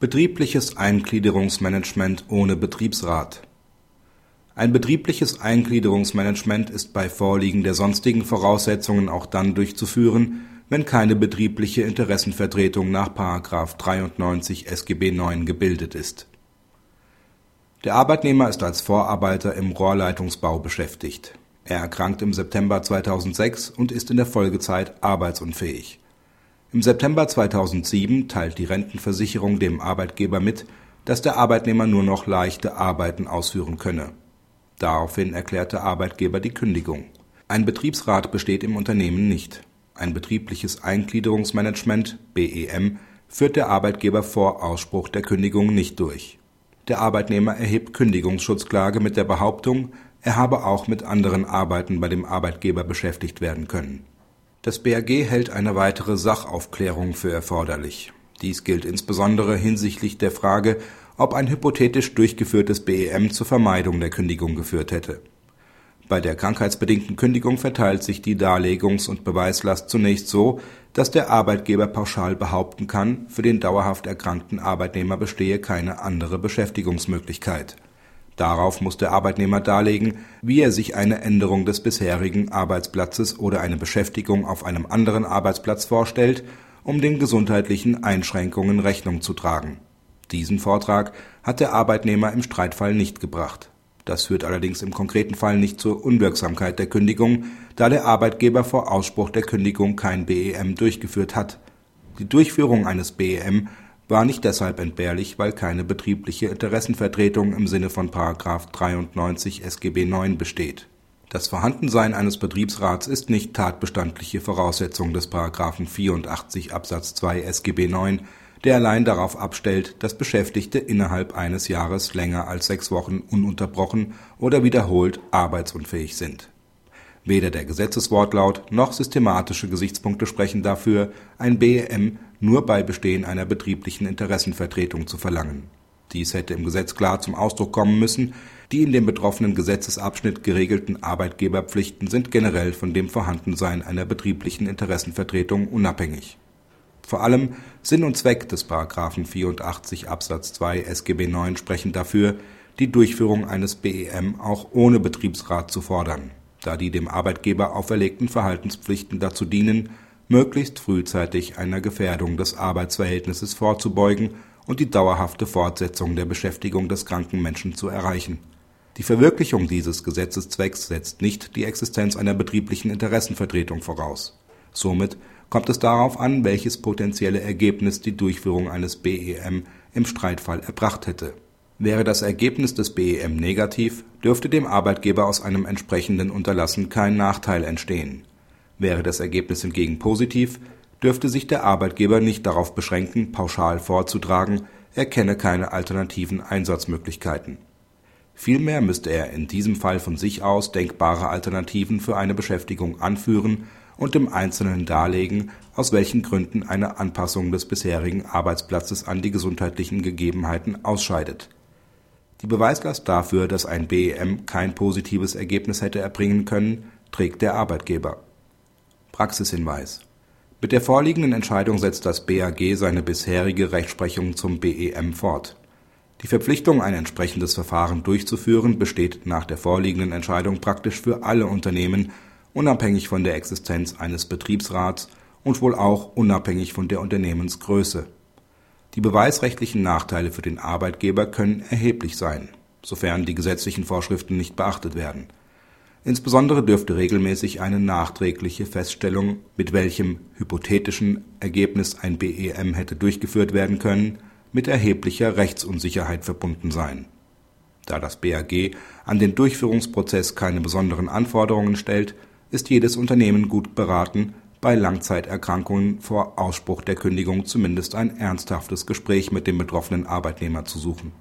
Betriebliches Eingliederungsmanagement ohne Betriebsrat Ein betriebliches Eingliederungsmanagement ist bei Vorliegen der sonstigen Voraussetzungen auch dann durchzuführen, wenn keine betriebliche Interessenvertretung nach § 93 SGB IX gebildet ist. Der Arbeitnehmer ist als Vorarbeiter im Rohrleitungsbau beschäftigt. Er erkrankt im September 2006 und ist in der Folgezeit arbeitsunfähig im September 2007 teilt die Rentenversicherung dem Arbeitgeber mit, dass der Arbeitnehmer nur noch leichte Arbeiten ausführen könne. Daraufhin erklärt der Arbeitgeber die Kündigung. Ein Betriebsrat besteht im Unternehmen nicht. Ein betriebliches Eingliederungsmanagement (BEM) führt der Arbeitgeber vor Ausspruch der Kündigung nicht durch. Der Arbeitnehmer erhebt Kündigungsschutzklage mit der Behauptung, er habe auch mit anderen Arbeiten bei dem Arbeitgeber beschäftigt werden können das BAG hält eine weitere Sachaufklärung für erforderlich. Dies gilt insbesondere hinsichtlich der Frage, ob ein hypothetisch durchgeführtes BEM zur Vermeidung der Kündigung geführt hätte. Bei der krankheitsbedingten Kündigung verteilt sich die Darlegungs und Beweislast zunächst so, dass der Arbeitgeber pauschal behaupten kann, für den dauerhaft erkrankten Arbeitnehmer bestehe keine andere Beschäftigungsmöglichkeit Darauf muss der Arbeitnehmer darlegen, wie er sich eine Änderung des bisherigen Arbeitsplatzes oder eine Beschäftigung auf einem anderen Arbeitsplatz vorstellt, um den gesundheitlichen Einschränkungen Rechnung zu tragen. Diesen Vortrag hat der Arbeitnehmer im Streitfall nicht gebracht. Das führt allerdings im konkreten Fall nicht zur Unwirksamkeit der Kündigung, da der Arbeitgeber vor Ausspruch der Kündigung kein BEM durchgeführt hat. Die Durchführung eines BEM war nicht deshalb entbehrlich, weil keine betriebliche Interessenvertretung im Sinne von § 93 SGB IX besteht. Das Vorhandensein eines Betriebsrats ist nicht tatbestandliche Voraussetzung des § 84 Absatz 2 SGB IX, der allein darauf abstellt, dass Beschäftigte innerhalb eines Jahres länger als sechs Wochen ununterbrochen oder wiederholt arbeitsunfähig sind. Weder der Gesetzeswortlaut noch systematische Gesichtspunkte sprechen dafür, ein BEM nur bei Bestehen einer betrieblichen Interessenvertretung zu verlangen. Dies hätte im Gesetz klar zum Ausdruck kommen müssen, die in dem betroffenen Gesetzesabschnitt geregelten Arbeitgeberpflichten sind generell von dem Vorhandensein einer betrieblichen Interessenvertretung unabhängig. Vor allem Sinn und Zweck des § 84 Absatz 2 SGB IX sprechen dafür, die Durchführung eines BEM auch ohne Betriebsrat zu fordern, da die dem Arbeitgeber auferlegten Verhaltenspflichten dazu dienen möglichst frühzeitig einer Gefährdung des Arbeitsverhältnisses vorzubeugen und die dauerhafte Fortsetzung der Beschäftigung des kranken Menschen zu erreichen. Die Verwirklichung dieses Gesetzeszwecks setzt nicht die Existenz einer betrieblichen Interessenvertretung voraus. Somit kommt es darauf an, welches potenzielle Ergebnis die Durchführung eines BEM im Streitfall erbracht hätte. Wäre das Ergebnis des BEM negativ, dürfte dem Arbeitgeber aus einem entsprechenden Unterlassen kein Nachteil entstehen Wäre das Ergebnis hingegen positiv, dürfte sich der Arbeitgeber nicht darauf beschränken, pauschal vorzutragen, er kenne keine alternativen Einsatzmöglichkeiten. Vielmehr müsste er in diesem Fall von sich aus denkbare Alternativen für eine Beschäftigung anführen und im Einzelnen darlegen, aus welchen Gründen eine Anpassung des bisherigen Arbeitsplatzes an die gesundheitlichen Gegebenheiten ausscheidet. Die Beweislast dafür, dass ein BEM kein positives Ergebnis hätte erbringen können, trägt der Arbeitgeber Praxishinweis Mit der vorliegenden Entscheidung setzt das BAG seine bisherige Rechtsprechung zum BEM fort. Die Verpflichtung, ein entsprechendes Verfahren durchzuführen, besteht nach der vorliegenden Entscheidung praktisch für alle Unternehmen, unabhängig von der Existenz eines Betriebsrats und wohl auch unabhängig von der Unternehmensgröße. Die beweisrechtlichen Nachteile für den Arbeitgeber können erheblich sein, sofern die gesetzlichen Vorschriften nicht beachtet werden Insbesondere dürfte regelmäßig eine nachträgliche Feststellung, mit welchem hypothetischen Ergebnis ein BEM hätte durchgeführt werden können, mit erheblicher Rechtsunsicherheit verbunden sein. Da das BAG an den Durchführungsprozess keine besonderen Anforderungen stellt, ist jedes Unternehmen gut beraten, bei Langzeiterkrankungen vor Ausspruch der Kündigung zumindest ein ernsthaftes Gespräch mit dem betroffenen Arbeitnehmer zu suchen